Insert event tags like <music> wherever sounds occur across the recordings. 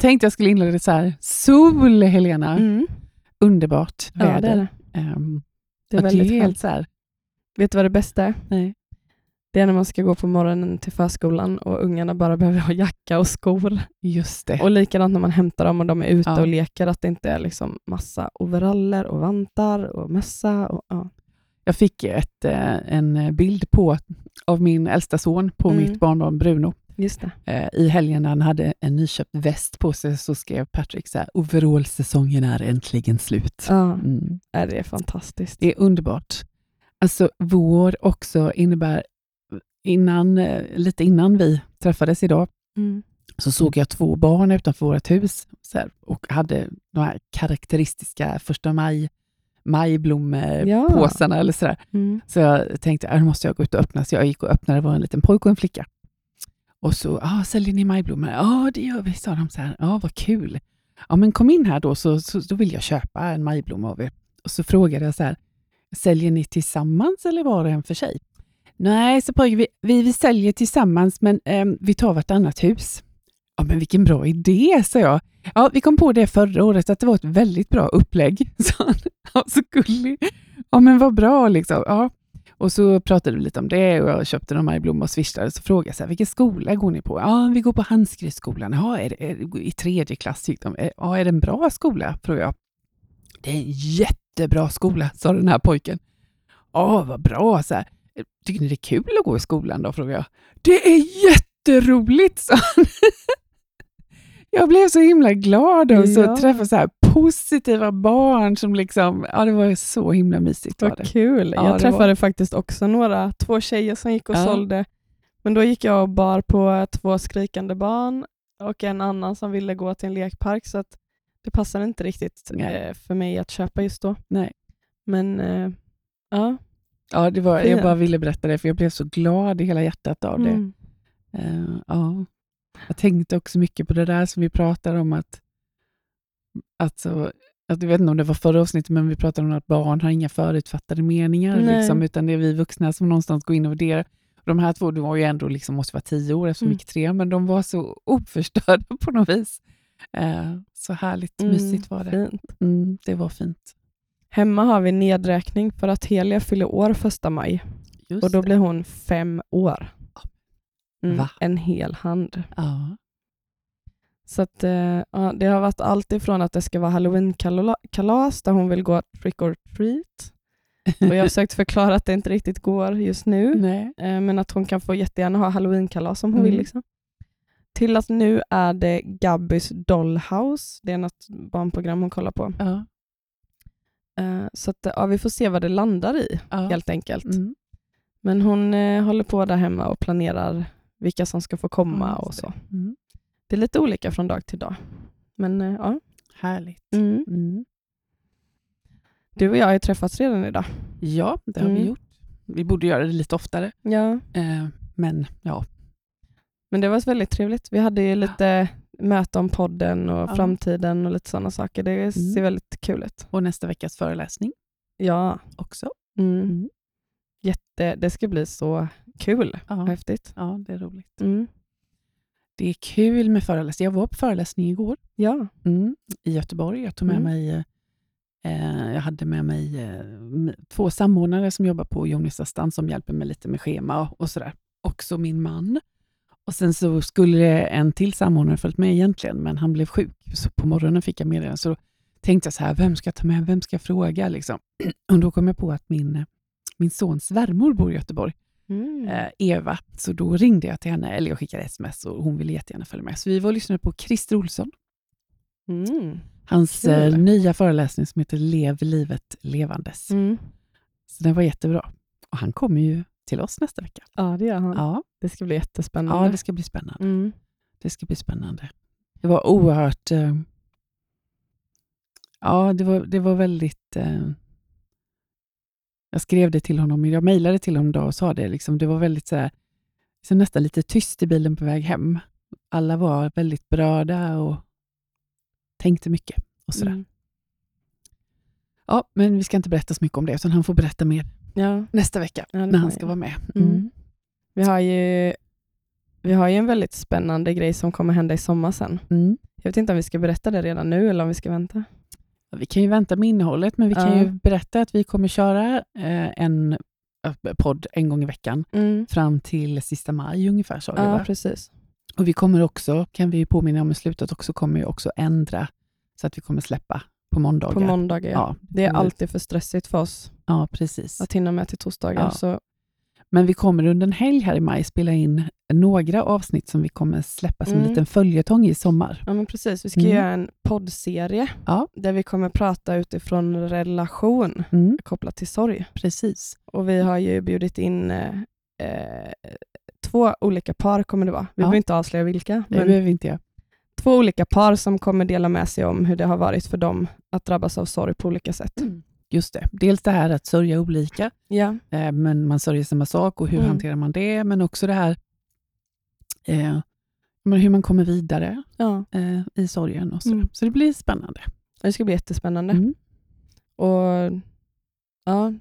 Jag tänkte jag skulle inleda det så här. Sol, Helena. Mm. Underbart väder. Ja, det är det. Ehm, Det är väldigt det är helt så här. Vet du vad det bästa är? Nej. Det är när man ska gå på morgonen till förskolan och ungarna bara behöver ha jacka och skor. Just det. Och likadant när man hämtar dem och de är ute Ja. och leker, att det inte är liksom massa overaller och vantar och mössa. Och, ja. Jag fick ett, eh, en bild på, av min äldsta son på Mm. mitt barnbarn Bruno. Just. Eh, I helgen när han hade en nyköpt väst på sig så skrev Patrick så här, overallsäsongen är äntligen slut. Ja, Mm. är det är fantastiskt. Det är underbart. Alltså vår också innebär, innan, eh, lite innan vi träffades idag, Mm. så såg jag två barn utanför vårt hus här, och hade de här karaktäristiska första maj majblommepåsarna eller sådär. Mm. Så jag tänkte, att nu måste jag gå ut och öppna. Så jag gick och öppnade, det var en liten pojke och en flicka. Och så, ah, säljer ni majblommor? Ja, det gör vi, sa de så här. Ja, vad kul. Ja, men kom in här då, så, så då vill jag köpa en majblomma av er. Och så frågade jag så här, säljer ni tillsammans eller var och en för sig? Nej, så pojken, vi, vi, vi säljer tillsammans, men eh, vi tar vartannat hus. Ja, men vilken bra idé, sa jag. Ja, vi kom på det förra året, att det var ett väldigt bra upplägg. <laughs> sa han. Ja, så gullig. Ja, men vad bra liksom. Ja. Och så pratade vi lite om det och jag köpte några majblommor och swishade. Så frågade jag så här, vilken skola går ni på? Ja, vi går på Handskrivsskolan. Ja, är det, är i tredje klass gick de. "Eh, Ja, är det en bra skola? frågade jag. Det är en jättebra skola, sa den här pojken. Ja, vad bra. Så här, Tycker ni det är kul att gå i skolan då? frågade jag. Det är jätteroligt, sa han. <laughs> Jag blev så himla glad och så Ja. träffa så här positiva barn som liksom, ja det var så himla mysigt. Var Vad det. kul. Ja, jag träffade faktiskt också några, två tjejer som gick och Ja. sålde. Men då gick jag och bar på två skrikande barn och en annan som ville gå till en lekpark så att det passade inte riktigt eh, för mig att köpa just då. Nej. Men eh, ja. Ja, det var, jag bara ville berätta det för jag blev så glad i hela hjärtat av det. Mm. Eh, ja. Jag tänkte också mycket på det där som vi pratade om att, alltså, att jag vet inte om det var förra avsnittet, men vi pratade om att barn har inga förutfattade meningar, liksom, utan det är vi vuxna som någonstans går in och värderar. De här två, de var ju ändå liksom, måste vara tio år eftersom de Mm. gick tre, men de var så oförstörda på något vis. Eh, så härligt Mm, mysigt var det. Mm, det var fint. Hemma har vi nedräkning för att Helia fyller år första maj Just och då det. blir hon fem år. Mm, en hel hand. Ja. Så att, eh, ja, det har varit allt ifrån att det ska vara halloween-kalas där hon vill gå trick or treat. Och jag har försökt förklara att det inte riktigt går just nu, <laughs> Nej. eh, men att hon kan få jättegärna ha halloween-kalas om hon Mm. vill. Liksom. Till att nu är det Gabbys Dollhouse, det är något barnprogram hon kollar på. Ja. Eh, så att, ja, vi får se vad det landar i Ja. helt enkelt. Mm. Men hon eh, håller på där hemma och planerar vilka som ska få komma och så. Mm. Det är lite olika från dag till dag. Men eh, ja. Härligt. Mm. Mm. Du och jag har ju träffats redan idag. Ja, det har vi Mm. gjort. Vi borde göra det lite oftare. Ja. Eh, men ja, Men det var väldigt trevligt. Vi hade ju lite möte om podden och Ja. framtiden och lite sådana saker. Det ser Mm. väldigt kul ut. och nästa veckas föreläsning Ja. också. Mm. Mm. Jätte, det ska bli så kul. Ja, Häftigt. ja, det är roligt. Det är kul med föreläsning. Jag var på föreläsning igår Ja. mm. i Göteborg. Jag tog med Mm. mig eh, jag hade med mig eh, två samordnare som jobbar på Jonis Assistans som hjälper mig lite med schema och, och sådär. Också min man. Och Sen så skulle en till samordnare följt med egentligen, men han blev sjuk. Så på morgonen fick jag meddelande. Så då tänkte jag så här, vem ska jag ta med? Vem ska jag fråga? Liksom. <clears throat> Och då kom jag på att min, min sons svärmor bor i Göteborg. Mm. eh, Eva. Så då ringde jag till henne, eller jag skickade sms och hon ville jättegärna följa med. Så vi var och lyssnade på Christer Olsson, Mm. hans eh, nya föreläsning som heter Lev livet levandes. Mm. Så den var jättebra. Och han kommer ju till oss nästa vecka. Ja, det gör han. Ja, Det ska bli jättespännande. ja det ska bli spännande. Mm. Det ska bli spännande. Det var oerhört... Eh, ja, det var, det var väldigt... Eh, jag skrev det till honom, jag mejlade till honom idag och sa det. Liksom, det var väldigt så här, liksom nästan lite tyst i bilen på väg hem. Alla var väldigt berörda och tänkte mycket. och sådär. Mm. Ja, men vi ska inte berätta så mycket om det, utan han får berätta mer Ja. nästa vecka Ja, när han ska vara med. Mm. Mm. Vi har ju Vi har ju en väldigt spännande grej som kommer hända i sommar sen. Mm. Jag vet inte om vi ska berätta det redan nu eller om vi ska vänta. Vi kan ju vänta med innehållet, men vi kan ju berätta att vi kommer köra eh, en eh, podd en gång i veckan fram till sista maj ungefär. Sa Ja, precis. Och vi kommer också, kan vi ju påminna om i slutet också, kommer vi också ändra så att vi kommer släppa på måndagar. På måndagar. Ja. Ja, Det är alltid för stressigt för oss ja, precis. att hinna med till torsdagar. Ja. Så, Men vi kommer under en helg här i maj spela in några avsnitt som vi kommer släppa som en Mm. liten följetong i sommar. ja, men precis. Vi ska Mm. göra en poddserie Ja. där vi kommer prata utifrån relation Mm, kopplat till sorg. precis. Och vi har ju bjudit in eh, eh, två olika par kommer det vara. Vi Ja. behöver inte avslöja vilka. Det behöver vi inte göra. två olika par som kommer dela med sig om hur det har varit för dem att drabbas av sorg på olika sätt. Just det. Dels det här att sörja olika, Ja, eh, men man sörjer samma sak och hur Mm. hanterar man det? Men också det här eh, men hur man kommer vidare ja. eh, i sorgen. Och så. Mm. så det blir spännande. det ska bli jättespännande. Mm. Och ja,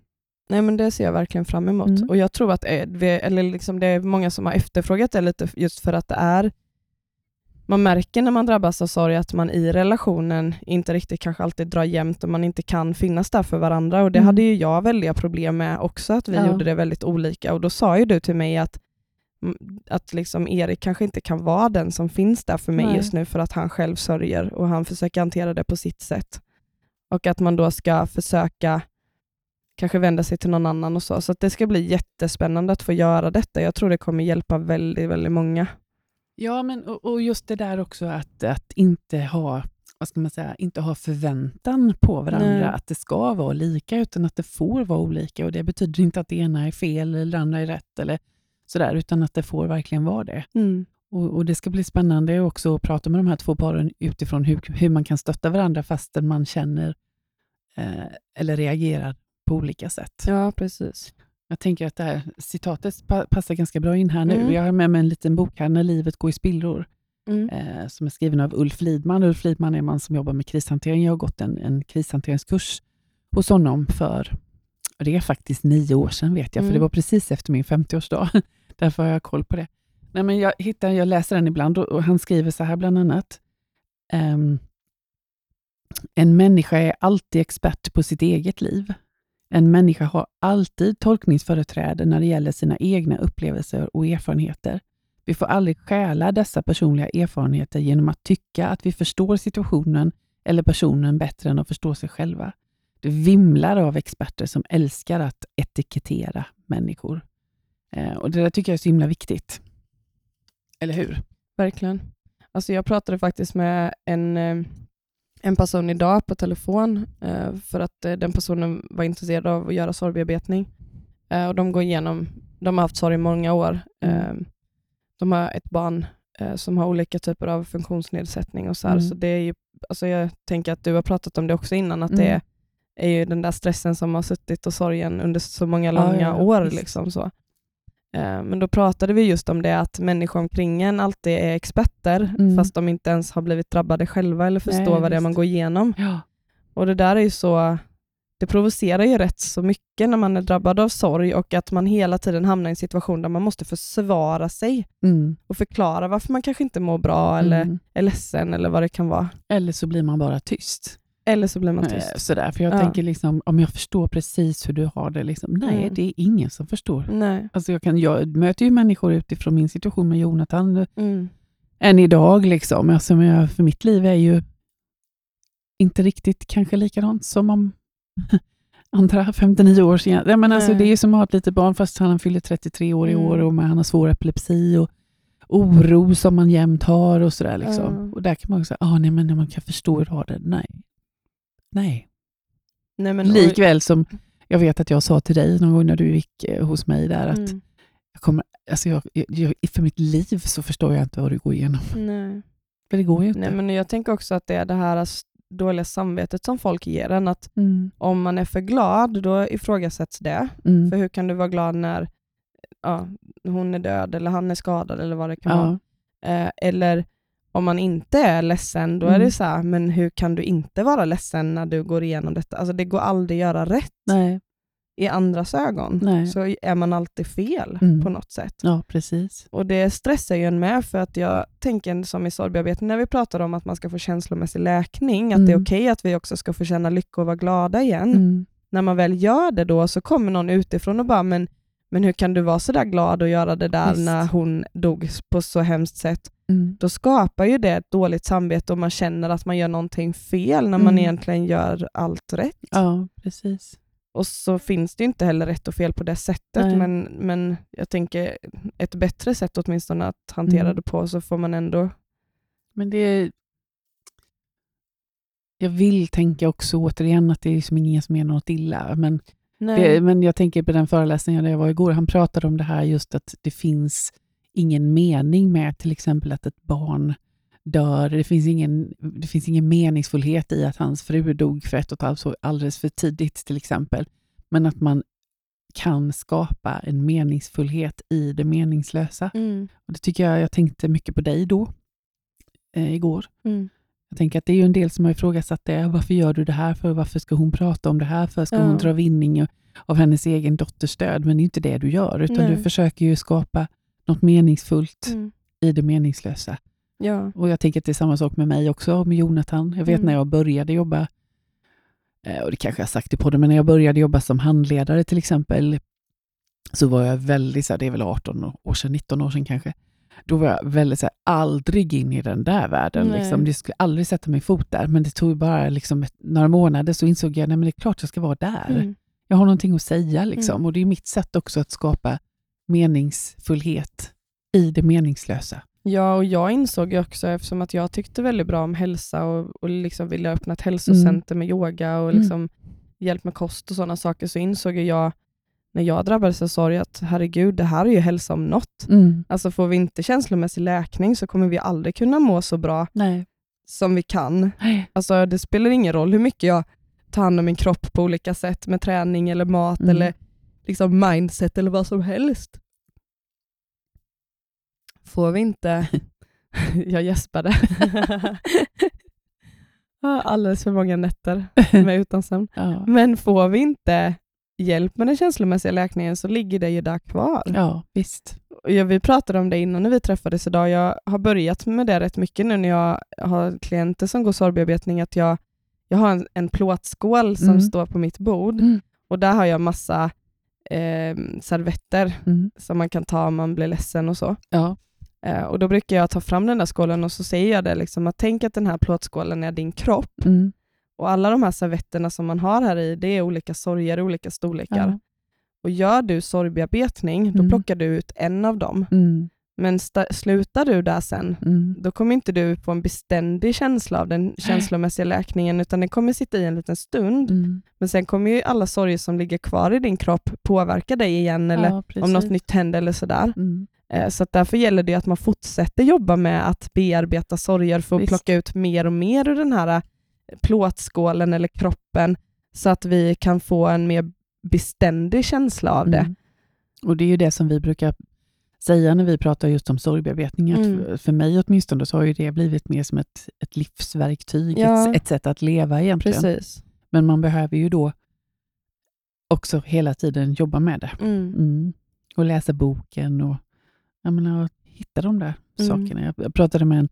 nej men det ser jag verkligen fram emot. Mm. Och jag tror att eh, eller liksom det är många som har efterfrågat det lite just för att det är man märker när man drabbas av sorg att man i relationen inte riktigt kanske alltid drar jämnt och man inte kan finnas där för varandra. Och Det Mm. hade ju jag väldiga problem med också, att vi Ja. gjorde det väldigt olika. Och Då sa ju du till mig att, mm, att liksom Erik kanske inte kan vara den som finns där för mig Nej. just nu för att han själv sörjer och han försöker hantera det på sitt sätt. Och att man då ska försöka kanske vända sig till någon annan och så. Så det ska bli jättespännande att få göra detta. Jag tror det kommer hjälpa väldigt, väldigt många. Ja, men och, och just det där också att, att inte ha vad ska man säga, inte ha förväntan på varandra, Nej. att det ska vara lika, utan att det får vara olika. Och Det betyder inte att det ena är fel eller det andra är rätt, eller sådär, utan att det får verkligen vara det. Och, och Det ska bli spännande också att prata med de här två paren utifrån hur, hur man kan stötta varandra fastän man känner eh, eller reagerar på olika sätt. Ja, precis. Jag tänker att det här citatet pa- passar ganska bra in här nu. Mm. Jag har med mig en liten bok här, När livet går i spillror, Mm. eh, som är skriven av Ulf Lidman. Ulf Lidman är en man som jobbar med krishantering. Jag har gått en, en krishanteringskurs hos honom för, det är faktiskt nio år sedan vet jag, Mm. för det var precis efter min 50-årsdag. <laughs> Därför har jag koll på det. Nej, men jag, hittar, jag läser den ibland och, och han skriver så här bland annat. ehm, en människa är alltid expert på sitt eget liv. En människa har alltid tolkningsföreträde när det gäller sina egna upplevelser och erfarenheter. Vi får aldrig stjäla dessa personliga erfarenheter genom att tycka att vi förstår situationen eller personen bättre än att förstå sig själva. Det vimlar av experter som älskar att etikettera människor. Eh, och Det där tycker jag är så himla viktigt. Eller hur? Verkligen. Alltså jag pratade faktiskt med en, eh, en person idag på telefon eh, för att eh, den personen var intresserad av att göra sorgbearbetning. Eh, Och de går igenom, de har haft sorg i många år. Mm. De har ett barn som har olika typer av funktionsnedsättning och så här. Mm. Så det är ju, alltså jag tänker att du har pratat om det också innan, att Mm. det är ju den där stressen som har suttit och sorgen under så många långa ja, ja, år. Liksom så. Eh, Men då pratade vi just om det att människor omkring en alltid är experter, Mm. fast de inte ens har blivit drabbade själva eller förstår Nej, vad det är man går igenom. Ja. Och det där är ju så, det provocerar ju rätt så mycket när man är drabbad av sorg och att man hela tiden hamnar i en situation där man måste försvara sig Mm. och förklara varför man kanske inte mår bra eller Mm. är ledsen eller vad det kan vara. Eller så blir man bara tyst. Eller så blir man tyst. Sådär, för jag Ja. tänker liksom, om jag förstår precis hur du har det, liksom, nej, Mm. det är ingen som förstår. Nej. Alltså jag, kan, jag möter ju människor utifrån min situation med Jonathan Mm. än idag. Liksom. Alltså, men jag, för mitt liv är ju inte riktigt kanske likadant som om <laughs> andra 59 år sedan. Ja, men alltså, Nej. det är ju som att ha ett litet barn fast han fyller 33 år i Mm. år och man, han har svår epilepsi och oro som man jämt har och sådär. Liksom. Ja. Och där kan man också säga, ah, nej, men man kan förstå hur du har det. Nej. Nej. Nej, men, Likväl som jag vet att jag sa till dig någon gång när du gick eh, hos mig där att Mm. jag kommer, alltså jag, jag, för mitt liv så förstår jag inte vad du går igenom. Nej. För det går ju inte. Nej, men jag tänker också att det är det här dåliga samvetet som folk ger en, att Mm. om man är för glad, då ifrågasätts det. Mm. För hur kan du vara glad när ja, hon är död eller han är skadad eller vad det kan vara. Ja. Eh, eller om man inte är ledsen, då är Mm. det så här, men hur kan du inte vara ledsen när du går igenom detta? Alltså det går aldrig att göra rätt. Nej. i andras ögon Nej. så är man alltid fel Mm. på något sätt. Ja, precis. Och det stressar ju en med för att jag tänker som i sorgbearbetning när vi pratar om att man ska få känslomässig läkning, att det är Mm. okej att vi också ska få känna lycka och vara glada igen. Mm. När man väl gör det då så kommer någon utifrån och bara, men, men hur kan du vara så där glad och göra det där Visst. när hon dog på så hemskt sätt? Mm. Då skapar ju det ett dåligt samvete och man känner att man gör någonting fel när man Mm. egentligen gör allt rätt. Ja, precis. Och så finns det inte heller rätt och fel på det sättet, Nej. men, men jag tänker ett bättre sätt åtminstone att hantera Mm. det på, så får man ändå... Men det... Jag vill tänka också återigen att det är liksom ingen som menar något illa, men Det, men jag tänker på den föreläsningen där jag var igår, han pratade om det här just att det finns ingen mening med till exempel att ett barn dör. Det finns ingen, det finns ingen meningsfullhet i att hans fru dog för ett och ett halvt år alldeles för tidigt till exempel. Men att man kan skapa en meningsfullhet i det meningslösa. Mm. Och det tycker jag, jag tänkte mycket på dig då, eh, igår. Mm. Jag tänker att det är ju en del som har ifrågasatt det. Varför gör du det här för? Varför ska hon prata om det här för? Ska Ja. hon dra vinning av hennes egen dotters död? Men det är inte det du gör, utan Nej. du försöker ju skapa något meningsfullt Mm. i det meningslösa. Ja. Och jag tänker att det är samma sak med mig också, och med Jonathan. Jag vet Mm. när jag började jobba, eh, och det kanske jag har sagt i podden, men när jag började jobba som handledare till exempel, så var jag väldigt, så här, det är väl 18 år sedan, 19 år sedan kanske, då var jag väldigt så här, aldrig in i den där världen. Nej. Liksom. Jag skulle aldrig sätta min fot där, men det tog bara liksom några månader så insåg jag, men det är klart jag ska vara där. Mm. Jag har någonting att säga liksom. Mm. och det är mitt sätt också att skapa meningsfullhet i det meningslösa. Ja, och jag insåg ju också, eftersom att jag tyckte väldigt bra om hälsa och, och liksom ville öppna ett hälsocenter med yoga och Mm. liksom hjälp med kost och sådana saker, så insåg jag när jag drabbades av sorg att herregud, det här är ju hälsa om något. Mm. Alltså får vi inte känslomässig läkning så kommer vi aldrig kunna må så bra Nej. som vi kan. Alltså det spelar ingen roll hur mycket jag tar hand om min kropp på olika sätt med träning eller mat Mm. eller liksom mindset eller vad som helst. Får vi inte... <laughs> jag gäspade. <laughs> Alldeles för många nätter <laughs> med utan sömn. Ja. Men får vi inte hjälp med den känslomässiga läkningen så ligger det ju där kvar. ja, visst. Jag, vi pratade om det innan när vi träffades idag. Jag har börjat med det rätt mycket nu när jag har klienter som går sorgbearbetning, att jag, jag har en, en plåtskål som Mm. står på mitt bord Mm. och där har jag massa eh, servetter Mm. som man kan ta om man blir ledsen och så. Ja. Eh, och Då brukar jag ta fram den där skålen och så säger jag det, liksom, att tänk att den här plåtskålen är din kropp Mm. Och alla de här servetterna som man har här i, det är olika sorger, olika storlekar. Ja. Och gör du sorgbearbetning, då Mm. plockar du ut en av dem. Mm. Men slutar du där sen, Mm. då kommer inte du få en beständig känsla av den känslomässiga läkningen, utan den kommer sitta i en liten stund. Mm. Men sen kommer ju alla sorger som ligger kvar i din kropp påverka dig igen, eller Ja, om något nytt händer eller sådär. Mm. Eh, Så därför gäller det att man fortsätter jobba med att bearbeta sorger för att Visst. plocka ut mer och mer ur den här plåtskålen eller kroppen, så att vi kan få en mer beständig känsla av det. Mm. Och det är ju det som vi brukar säga när vi pratar just om sorgbearbetning. Mm. för- För mig åtminstone så har ju det blivit mer som ett, ett livsverktyg, Ja. ett, ett sätt att leva egentligen. Precis. Men man behöver ju då också hela tiden jobba med det. Mm. Mm. Och läsa boken och jag menar, hitta de där Mm. sakerna. Jag pratade med en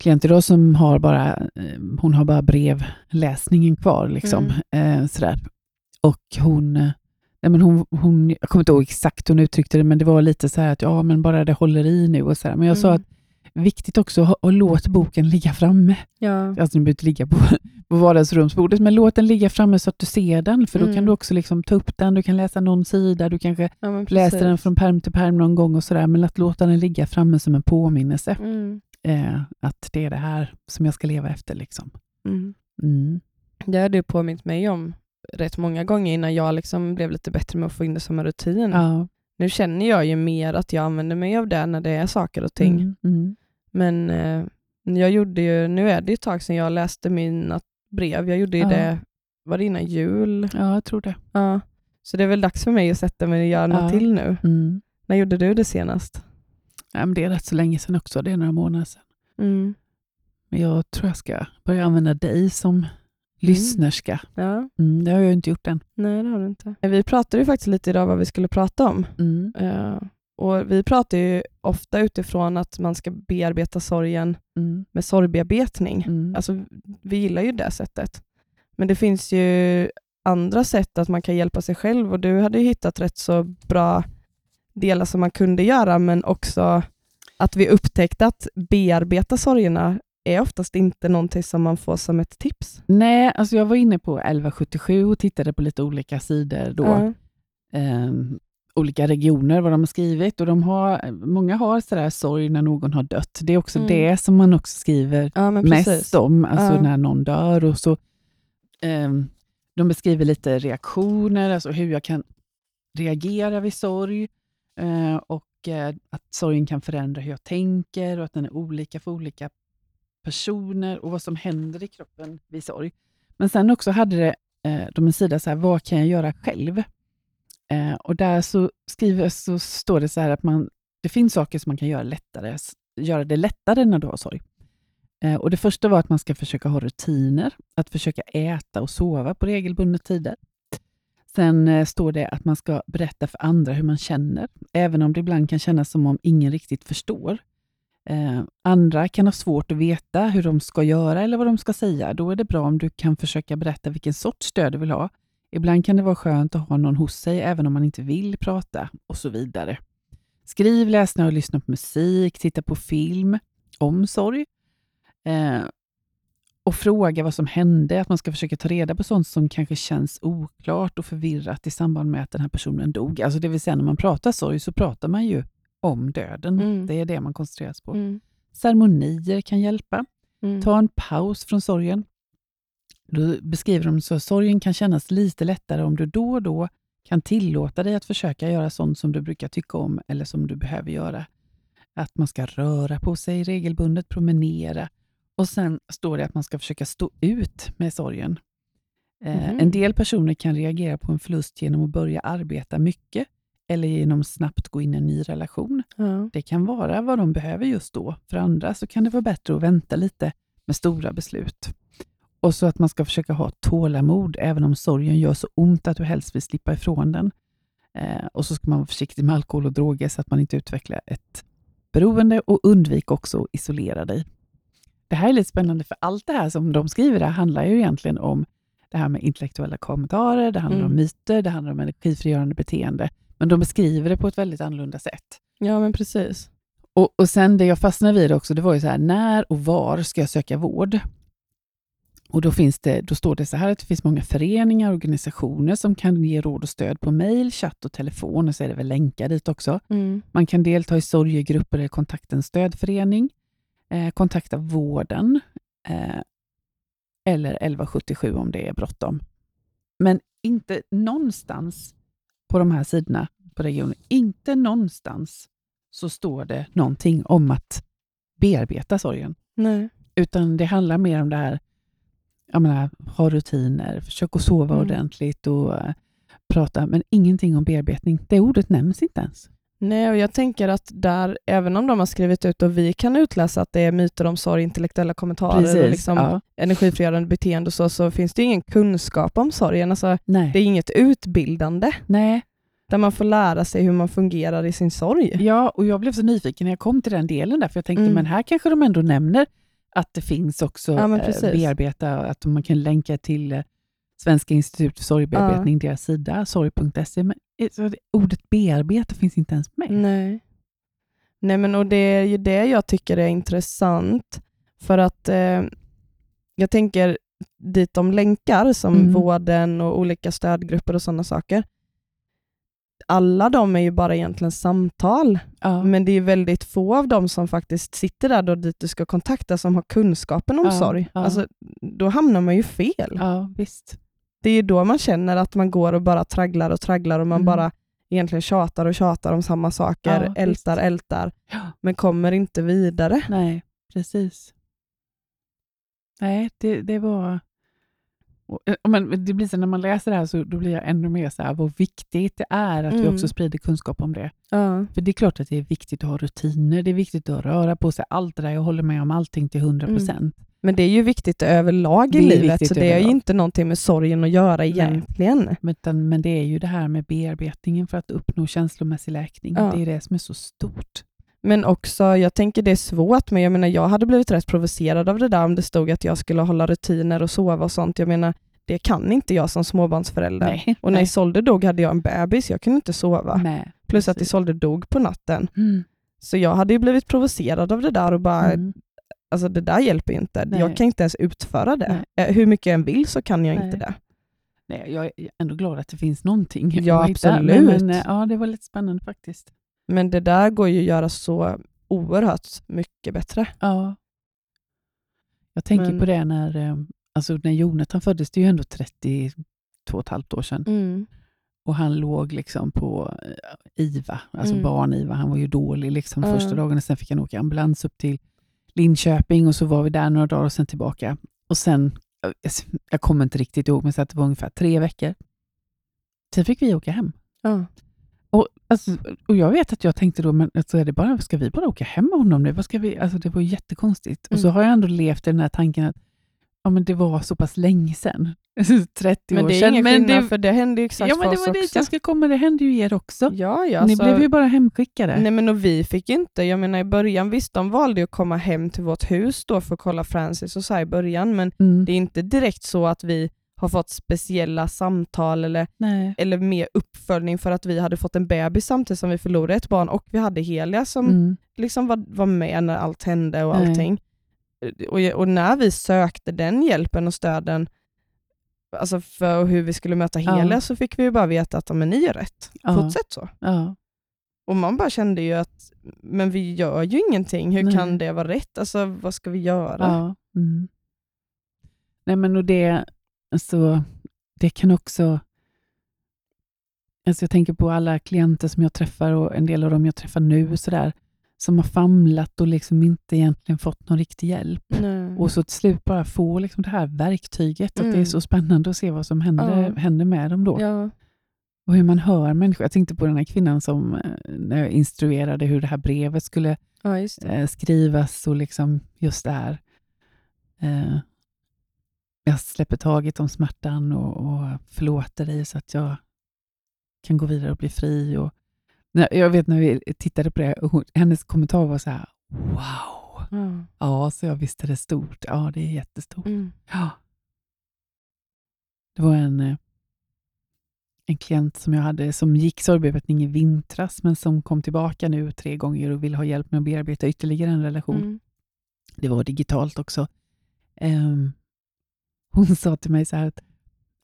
klient idag som har bara, eh, hon har bara brevläsningen kvar. Liksom, Mm. eh, sådär. Och hon, nej men hon, hon, jag kommer inte ihåg exakt hur hon uttryckte det, men det var lite så här att ja, men bara det håller i nu. Och så här. Men jag sa Mm. att viktigt också att och låt boken ligga framme. Ja. Alltså den behöver inte ligga på, <laughs> på vardagsrumsbordet, men låt den ligga framme så att du ser den. För då Mm. kan du också liksom ta upp den, du kan läsa någon sida, du kanske Ja, läser den från perm till perm någon gång och sådär, men att låta den ligga framme som en påminnelse. Mm. Eh, att det är det här som jag ska leva efter. Liksom. Mm. Mm. Det har du påmint mig om rätt många gånger innan jag liksom blev lite bättre med att få in det som en rutin. Ja. Nu känner jag ju mer att jag använder mig av det när det är saker och ting. Mm. Mm. Men eh, jag gjorde ju, nu är det ett tag sedan jag läste mina brev. Jag gjorde ju Ja. det, var det innan jul? ja, jag tror det. Ja. Så det är väl dags för mig att sätta mig och göra något Ja. till nu. Mm. När gjorde du det senast? Ja, men det är rätt så länge sedan också, det är några månader sedan. Mm. Men jag tror jag ska börja använda dig som Lyssnerska. Ja, Mm, det har jag inte gjort än. nej det har du inte. Vi pratade ju faktiskt lite idag vad vi skulle prata om. Mm. Eh, och vi pratar ju ofta utifrån att man ska bearbeta sorgen Mm. med sorgbearbetning. Mm. Alltså, vi gillar ju det sättet. Men det finns ju andra sätt att man kan hjälpa sig själv och du hade ju hittat rätt så bra delar som man kunde göra men också att vi upptäckte att bearbeta sorgerna är oftast inte någonting som man får som ett tips. Nej, alltså jag var inne på 1177 och tittade på lite olika sidor då. Ja. Ehm, olika regioner, vad de har skrivit. Och de har, många har sådär sorg när någon har dött. Det är också Mm. det som man också skriver ja, mest om, alltså Ja. när någon dör. Och så, ehm, de beskriver lite reaktioner, alltså hur jag kan reagera vid sorg. Eh, och eh, att sorgen kan förändra hur jag tänker och att den är olika för olika personer och vad som händer i kroppen vid sorg. Men sen också hade det, eh, de en sida så här, vad kan jag göra själv? Och där så, skriver, så står det så här att man, det finns saker som man kan göra lättare, göra det lättare när du har sorg. Och Det första var att man ska försöka ha rutiner, att försöka äta och sova på regelbundna tider. Sen eh, står det att man ska berätta för andra hur man känner, även om det ibland kan kännas som om ingen riktigt förstår. Eh, andra kan ha svårt att veta hur de ska göra eller vad de ska säga. Då är det bra om du kan försöka berätta vilken sorts stöd du vill ha. Ibland kan det vara skönt att ha någon hos sig, även om man inte vill prata och så vidare. Skriv, läs och lyssna på musik, titta på film om sorg. Eh, och fråga vad som hände, att man ska försöka ta reda på sånt som kanske känns oklart och förvirrat i samband med att den här personen dog. Alltså det vill säga när man pratar sorg så pratar man ju om döden. Mm. Det är det man koncentreras på. Mm. Ceremonier kan hjälpa. Mm. Ta en paus från sorgen. Då beskriver de så att sorgen kan kännas lite lättare om du då och då kan tillåta dig att försöka göra sånt som du brukar tycka om eller som du behöver göra. Att man ska röra på sig regelbundet, promenera och sen står det att man ska försöka stå ut med sorgen. Mhm. En del personer kan reagera på en förlust genom att börja arbeta mycket eller genom att snabbt gå in i en ny relation. Ja. Det kan vara vad de behöver just då. För andra så kan det vara bättre att vänta lite med stora beslut. Och så att man ska försöka ha tålamod, även om sorgen gör så ont att du helst vill slippa ifrån den. Eh, och så ska man vara försiktig med alkohol och droger så att man inte utvecklar ett beroende och undvik också att isolera dig. Det här är lite spännande, för allt det här som de skriver där handlar ju egentligen om det här med intellektuella kommentarer, det handlar om Mm. myter, det handlar om energifrigörande beteende. Men de beskriver det på ett väldigt annorlunda sätt. ja, men precis. Och, och sen det jag fastnade vid också, det var ju så här, när och var ska jag söka vård? Och då, finns det, då står det så här att det finns många föreningar och organisationer som kan ge råd och stöd på mejl, chatt och telefon, och så är det väl länkar dit också. Mm. Man kan delta i sorgegrupper eller kontakta en stödförening, eh, kontakta vården eh, eller 1177 om det är bråttom. Men inte någonstans på de här sidorna på regionen, inte någonstans så står det någonting om att bearbeta sorgen. Nej. Utan det handlar mer om det här, jag menar, ha rutiner, försök att sova Mm. ordentligt och eh, prata, men ingenting om bearbetning. Det ordet nämns inte ens. Nej, och jag tänker att där, även om de har skrivit ut och vi kan utläsa att det är myter om sorg, intellektuella kommentarer och liksom ja. energifrigörande beteende och så, så finns det ingen kunskap om sorgen. Alltså, Nej. det är inget utbildande Nej, där man får lära sig hur man fungerar i sin sorg. Ja, och jag blev så nyfiken när jag kom till den delen där, för jag tänkte, Mm. men här kanske de ändå nämner att det finns också Ja, eh, precis. bearbeta, att man kan länka till eh, Svenska institutet för sorgbearbetning, deras sida, sorg.se. Men ordet bearbeta finns inte ens med. Nej. Nej, men och det är ju det jag tycker är intressant. För att eh, jag tänker dit de länkar som Mm. vården och olika stödgrupper och sådana saker. Alla de är ju bara egentligen samtal, Ja. men det är väldigt få av dem som faktiskt sitter där då dit du ska kontakta som har kunskapen om Ja, sorg. ja. Alltså, då hamnar man ju fel. ja, visst. Det är ju då man känner att man går och bara tragglar och tragglar och man Mm. bara egentligen tjatar och tjatar om samma saker, Ja, ältar, visst. ältar, Ja. men kommer inte vidare. Nej, precis. Nej, det, det var... och, eh, Men det blir så när man läser det här så då blir jag ännu mer så här, vad viktigt det är att vi Mm. också sprider kunskap om det. Ja. För det är klart att det är viktigt att ha rutiner, det är viktigt att röra på sig, allt det där, jag håller med om allting till 100 procent. Men det är ju viktigt överlag i livet, så det är ju överlag. inte någonting med sorgen att göra egentligen. Men, utan- men det är ju det här med bearbetningen för att uppnå känslomässig läkning. Ja. Det är det som är så stort. Men också, jag tänker det är svårt, men jag menar jag hade blivit rätt provocerad av det där om det stod att jag skulle hålla rutiner och sova och sånt. Jag menar, det kan inte jag som småbarnsförälder. Nej, Och när nej. Isolde dog hade jag en bebis, jag kunde inte sova. Nej, Plus att precis. Isolde dog på natten. Mm. Så jag hade ju blivit provocerad av det där och bara, Mm. Alltså det där hjälper ju inte. Nej. Jag kan inte ens utföra det. Eh, Hur mycket jag än vill så kan jag Nej. inte det. Nej, jag är ändå glad att det finns någonting. Ja, absolut. Men, men, eh, ja, det var lite spännande faktiskt. Men det där går ju att göra så oerhört mycket bättre. Ja. Jag tänker Men- på det när, eh, alltså när Jonathan föddes, det är ju ändå 32 och ett halvt år sedan. Mm. Och han låg liksom på IVA, alltså Mm. barn-IVA. Han var ju dålig liksom Ja. första dagen. Sen fick han åka ambulans upp till Linköping och så var vi där några dagar och sen tillbaka. Och sen, jag, kommer inte riktigt ihåg, men så det var ungefär tre veckor. Sen fick vi åka hem. Ja. Och, alltså, och jag vet att jag tänkte då, men alltså, är det bara, ska vi bara åka hem med honom nu? Vad ska vi? Alltså, det var jättekonstigt. Och så Mm. har jag ändå levt i den här tanken att ja, men det var så pass länge sedan. <laughs> 30 Men år det är sedan. ingen men skillnad, det, för det hände ju exakt ja, men för det oss var dit också. jag ska komma. Det hände ju er också. Ja, ja, Ni alltså- blev ju bara hemskickade. Nej men och vi fick inte, jag menar i början, visst de valde att komma hem till vårt hus då för att kolla Francis och så här i början, men Mm. det är inte direkt så att vi har fått speciella samtal eller, Nej. eller mer uppföljning för att vi hade fått en bebis samtidigt som vi förlorade ett barn och vi hade Helia som Mm. liksom var, var med när allt hände och Nej. allting. Och, och när vi sökte den hjälpen och stöden alltså för hur vi skulle möta Ja. Helia så fick vi ju bara veta att ja, men ni gör rätt, Ja. fortsätt så. Ja. Och man bara kände ju att men vi gör ju ingenting, hur Nej. kan det vara rätt? Alltså vad ska vi göra? Ja. Mm. Nej, men och det, alltså, det kan också... Alltså jag tänker på alla klienter som jag träffar och en del av dem jag träffar nu så där, som har famlat och liksom inte egentligen fått någon riktig hjälp. Nej. Och så till slut bara få liksom det här verktyget. Att det är Mm. så spännande att se vad som händer, Ja. händer med dem då. Ja. Och hur man hör människor. Jag tänkte på den här kvinnan som eh, när jag instruerade hur det här brevet skulle ja, eh, skrivas och liksom just det här. Eh, jag släpper taget om smärtan och, och förlåter dig så att jag kan gå vidare och bli fri. Och, jag vet när vi tittade på det, hon, hennes kommentar var så här, wow. Ja. Ja, så jag visste det är stort. Ja, det är jättestort. Mm. Ja. Det var en, eh, en klient som jag hade som gick sorgbearbetning i vintras men som kom tillbaka nu tre gånger och vill ha hjälp med att bearbeta ytterligare en relation. Mm. Det var digitalt också. Ehm, hon sa till mig så här att "Ja,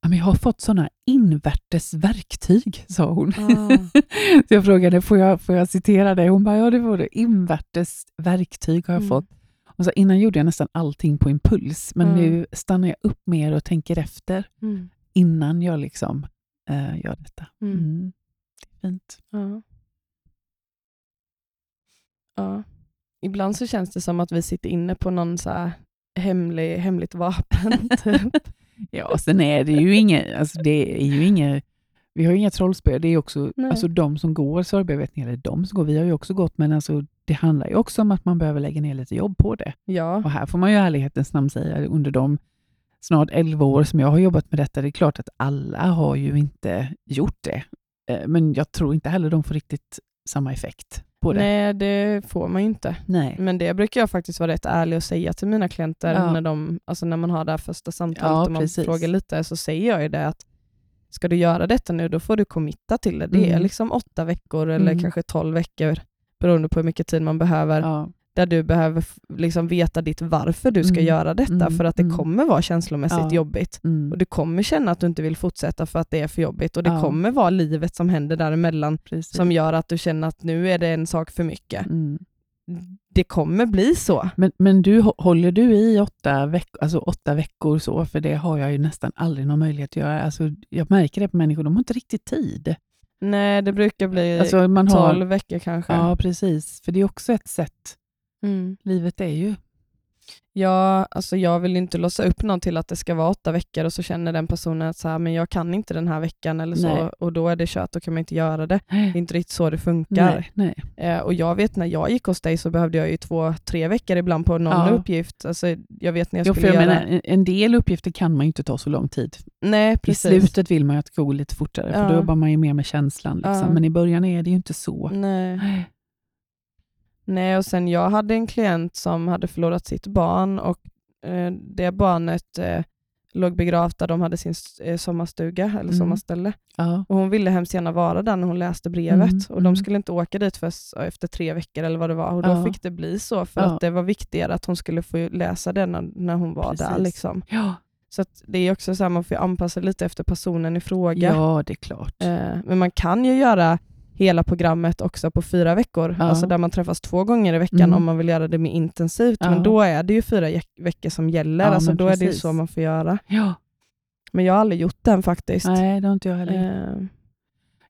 men jag har fått sådana invärtes verktyg, sa hon. Ah. <laughs> så jag frågade, får jag, får jag citera det? Hon bara, ja det var det. Invärtes verktyg har jag Mm. fått. Och så innan gjorde jag nästan allting på impuls, men Mm. nu stannar jag upp mer och tänker efter Mm. innan jag liksom eh, gör detta. Mm. Mm. Det är fint. Ja. ja. Ibland så känns det som att vi sitter inne på någon så här hemlig, hemligt vapen. <laughs> typ. Ja, sen är det ju inget, alltså det är ju inget, vi har ju inga trollspö, det är också Nej. alltså de som går sorgbearbetning, eller de som går, vi har ju också gått, men alltså det handlar ju också om att man behöver lägga ner lite jobb på det. ja. Och här får man ju i ärlighetens namn säga, under de snart 11 år som jag har jobbat med detta, det är klart att alla har ju inte gjort det. Eh, Men jag tror inte heller de får riktigt samma effekt på det. Nej, det får man ju inte. Nej. Men det brukar jag faktiskt vara rätt ärlig och säga till mina klienter Ja. när, de, alltså när man har det här första samtalet Ja, och man precis. frågar lite så säger jag ju det att ska du göra detta nu då får du committa till det. Det är Mm. liksom åtta veckor eller Mm. kanske tolv veckor beroende på hur mycket tid man behöver. Ja. Där du behöver liksom veta ditt varför du ska Mm. göra detta Mm. för att det Mm. kommer vara känslomässigt Ja. jobbigt. Mm. Och du kommer känna att du inte vill fortsätta för att det är för jobbigt och det Ja. kommer vara livet som händer däremellan Precis. som gör att du känner att nu är det en sak för mycket. Mm. Det kommer bli så. Men, men du, hå- håller du i åtta, veck, alltså åtta veckor så? För det har jag ju nästan aldrig någon möjlighet att göra. Alltså, jag märker det på människor, de har inte riktigt tid. Nej, det brukar bli Alltså, man har, 12 veckor kanske. ja, precis. För det är också ett sätt. Mm. Livet är ju Ja, alltså jag vill inte låsa upp någon till att det ska vara åtta veckor och så känner den personen att så här, men jag kan inte den här veckan eller så Nej. och då är det kört, då kan man inte göra det. Det är inte riktigt så det funkar. Nej, nej. Eh, och jag vet när jag gick hos dig så behövde jag ju två, tre veckor ibland på någon Ja. uppgift. Alltså, jag vet när jag Jo, för skulle jag göra... menar, en- del uppgifter kan man ju inte ta så lång tid. Nej, I precis. slutet vill man ju att det ska gå lite fortare, för Ja. då jobbar man ju mer med känslan. Liksom. Ja. Men i början är det ju inte så. Nej. Nej, och sen jag hade en klient som hade förlorat sitt barn och eh, det barnet eh, låg begravt där de hade sin eh, sommarstuga eller Mm. sommarställe. Ja. Och hon ville hemskt gärna vara där när hon läste brevet Mm, och de mm. skulle inte åka dit först efter tre veckor eller vad det var och då Ja. fick det bli så för Ja. att det var viktigare att hon skulle få läsa det när, när hon var där. Precis. Liksom. Ja. Så att det är också så här, man får anpassa lite efter personen i fråga. ja, det är klart. Eh, men man kan ju göra hela programmet också på fyra veckor, Ja. alltså där man träffas två gånger i veckan Mm. om man vill göra det mer intensivt. Ja. Men då är det ju fyra veckor som gäller, Ja, alltså då är det ju precis. så man får göra. Ja. Men jag har aldrig gjort den faktiskt. Nej, det har inte jag heller. Eh,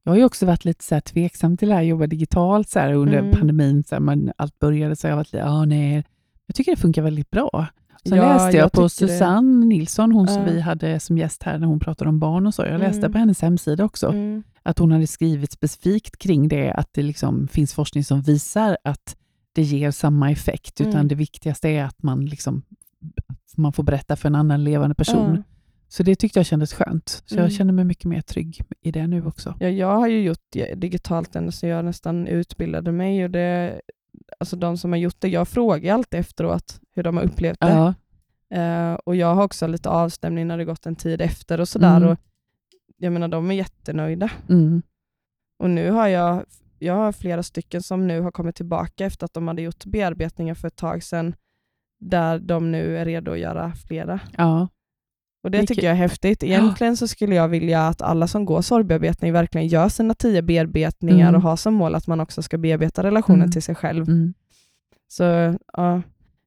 Jag har ju också varit lite så här tveksam till det här, jobba digitalt så här, under Mm. pandemin. Så här, man, allt började så jag har varit lite, ah, nej. Jag tycker det funkar väldigt bra. Sen Ja, läste jag, jag på tycker det. Susanne Nilsson, hon som Ja. vi hade som gäst här när hon pratade om barn och så. Jag läste Mm. på hennes hemsida också mm, att hon hade skrivit specifikt kring det, att det liksom finns forskning som visar att det ger samma effekt, utan Mm. det viktigaste är att man, liksom, man får berätta för en annan levande person. ja. Så det tyckte jag kändes skönt. Så Mm. jag känner mig mycket mer trygg i det nu också. Ja, jag har ju gjort digitalt ända sedan jag nästan utbildade mig. Och det, alltså de som har gjort det, jag frågar alltid efteråt hur de har upplevt det. Ja, Eh, och jag har också lite avstämning när det gått en tid efter och sådär. Mm. Och jag menar, de är jättenöjda. mm. Och nu har jag, jag har flera stycken som nu har kommit tillbaka efter att de hade gjort bearbetningar för ett tag sedan, där de nu är redo att göra flera. ja. Och Det tycker jag är häftigt. Egentligen så skulle jag vilja att alla som går sorgbearbetning verkligen gör sina tio bearbetningar Mm. och har som mål att man också ska bearbeta relationen Mm. till sig själv. Mm. Så ja,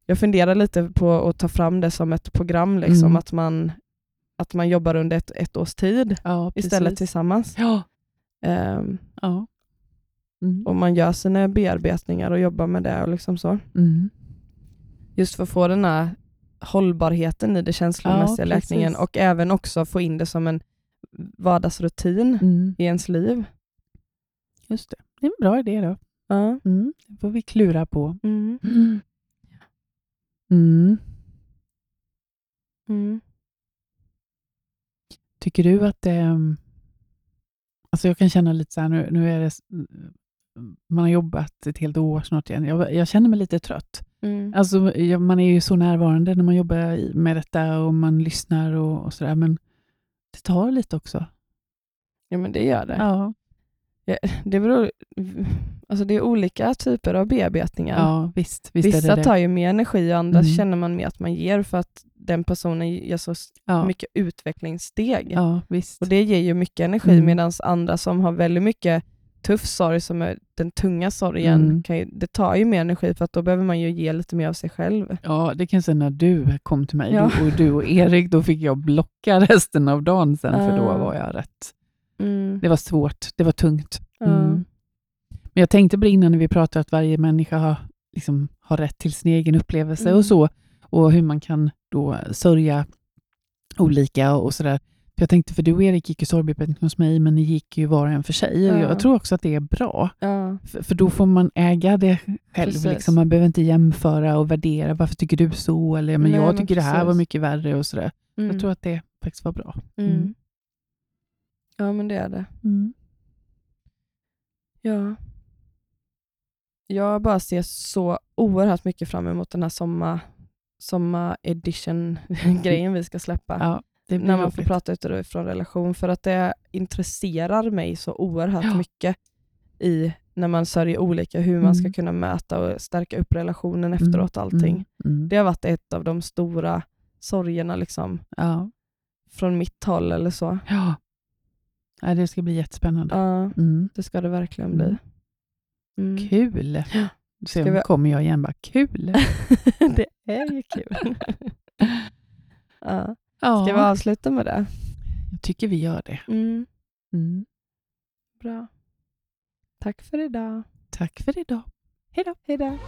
jag funderar lite på att ta fram det som ett program, liksom, Mm. att, man, att man jobbar under ett, ett års tid ja istället tillsammans. Ja. Ehm, ja. Mm. och man gör sina bearbetningar och jobbar med det och liksom så. Mm. Just för att få den här hållbarheten i det känslomässiga Ja, läkningen och även också få in det som en vardagsrutin Mm. i ens liv. Just det. Det är en bra idé då. Ja. Mm. Det får vi klura på. Mm. Mm. Mm. Mm. Tycker du att det... mm, Alltså jag kan känna lite så här, nu, nu är det... s- Man har jobbat ett helt år snart igen. Jag, jag känner mig lite trött. Mm. Alltså, ja, man är ju så närvarande när man jobbar med detta och man lyssnar och, och sådär, men det tar lite också. Ja men det gör det. Ja, Det, beror, alltså det är olika typer av bearbetningar. ja visst, visst Vissa det tar det. ju mer energi och andra Mm. känner man mer att man ger för att den personen gör så Ja, mycket utvecklingssteg. ja visst. Och Det ger ju mycket energi Mm. medan andra som har väldigt mycket tuff sorg, som är den tunga sorgen, Mm. kan ju, det tar ju mer energi för att då behöver man ju ge lite mer av sig själv. Ja, det kan jag säga när du kom till mig Ja. du, och du och Erik, då fick jag blocka <laughs> resten av dagen sen, för då Ah. var jag rätt. Mm. Det var svårt, det var tungt. Mm. Men jag tänkte på det innan när vi pratade att varje människa har, liksom, har rätt till sin egen upplevelse Mm. och så, och hur man kan då sörja olika och sådär. Jag tänkte, för du och Erik gick ju sorgbearbetning hos mig, men ni gick ju var och en för sig. Ja. Jag tror också att det är bra, Ja. för, för då får man äga det själv. Liksom. Man behöver inte jämföra och värdera, varför tycker du så? Eller men Nej, jag men tycker det här var mycket värre och sådär. Mm. Jag tror att det faktiskt var bra. mm. Mm. Ja men det är det. Mm. Ja. Jag bara ser så oerhört mycket fram emot den här sommar, sommar edition-grejen vi ska släppa. Ja, när man får prata utifrån relation, för att det intresserar mig så oerhört Ja. mycket i när man sörjer olika, hur man ska Mm. kunna möta och stärka upp relationen efteråt. allting. Mm. Mm. Det har varit ett av de stora sorgerna liksom, Ja. från mitt håll eller så. Ja. ja, det ska bli jättespännande. Ja, Mm. det ska det verkligen bli. Mm. Mm. Kul! Så Ska vi- kommer jag igen bara, kul! <laughs> det är ju <laughs> kul. ja. Ja, Ska vi avsluta med det? jag tycker vi gör det. Mm. Mm. Bra. Tack för idag. Tack för idag. Hej då.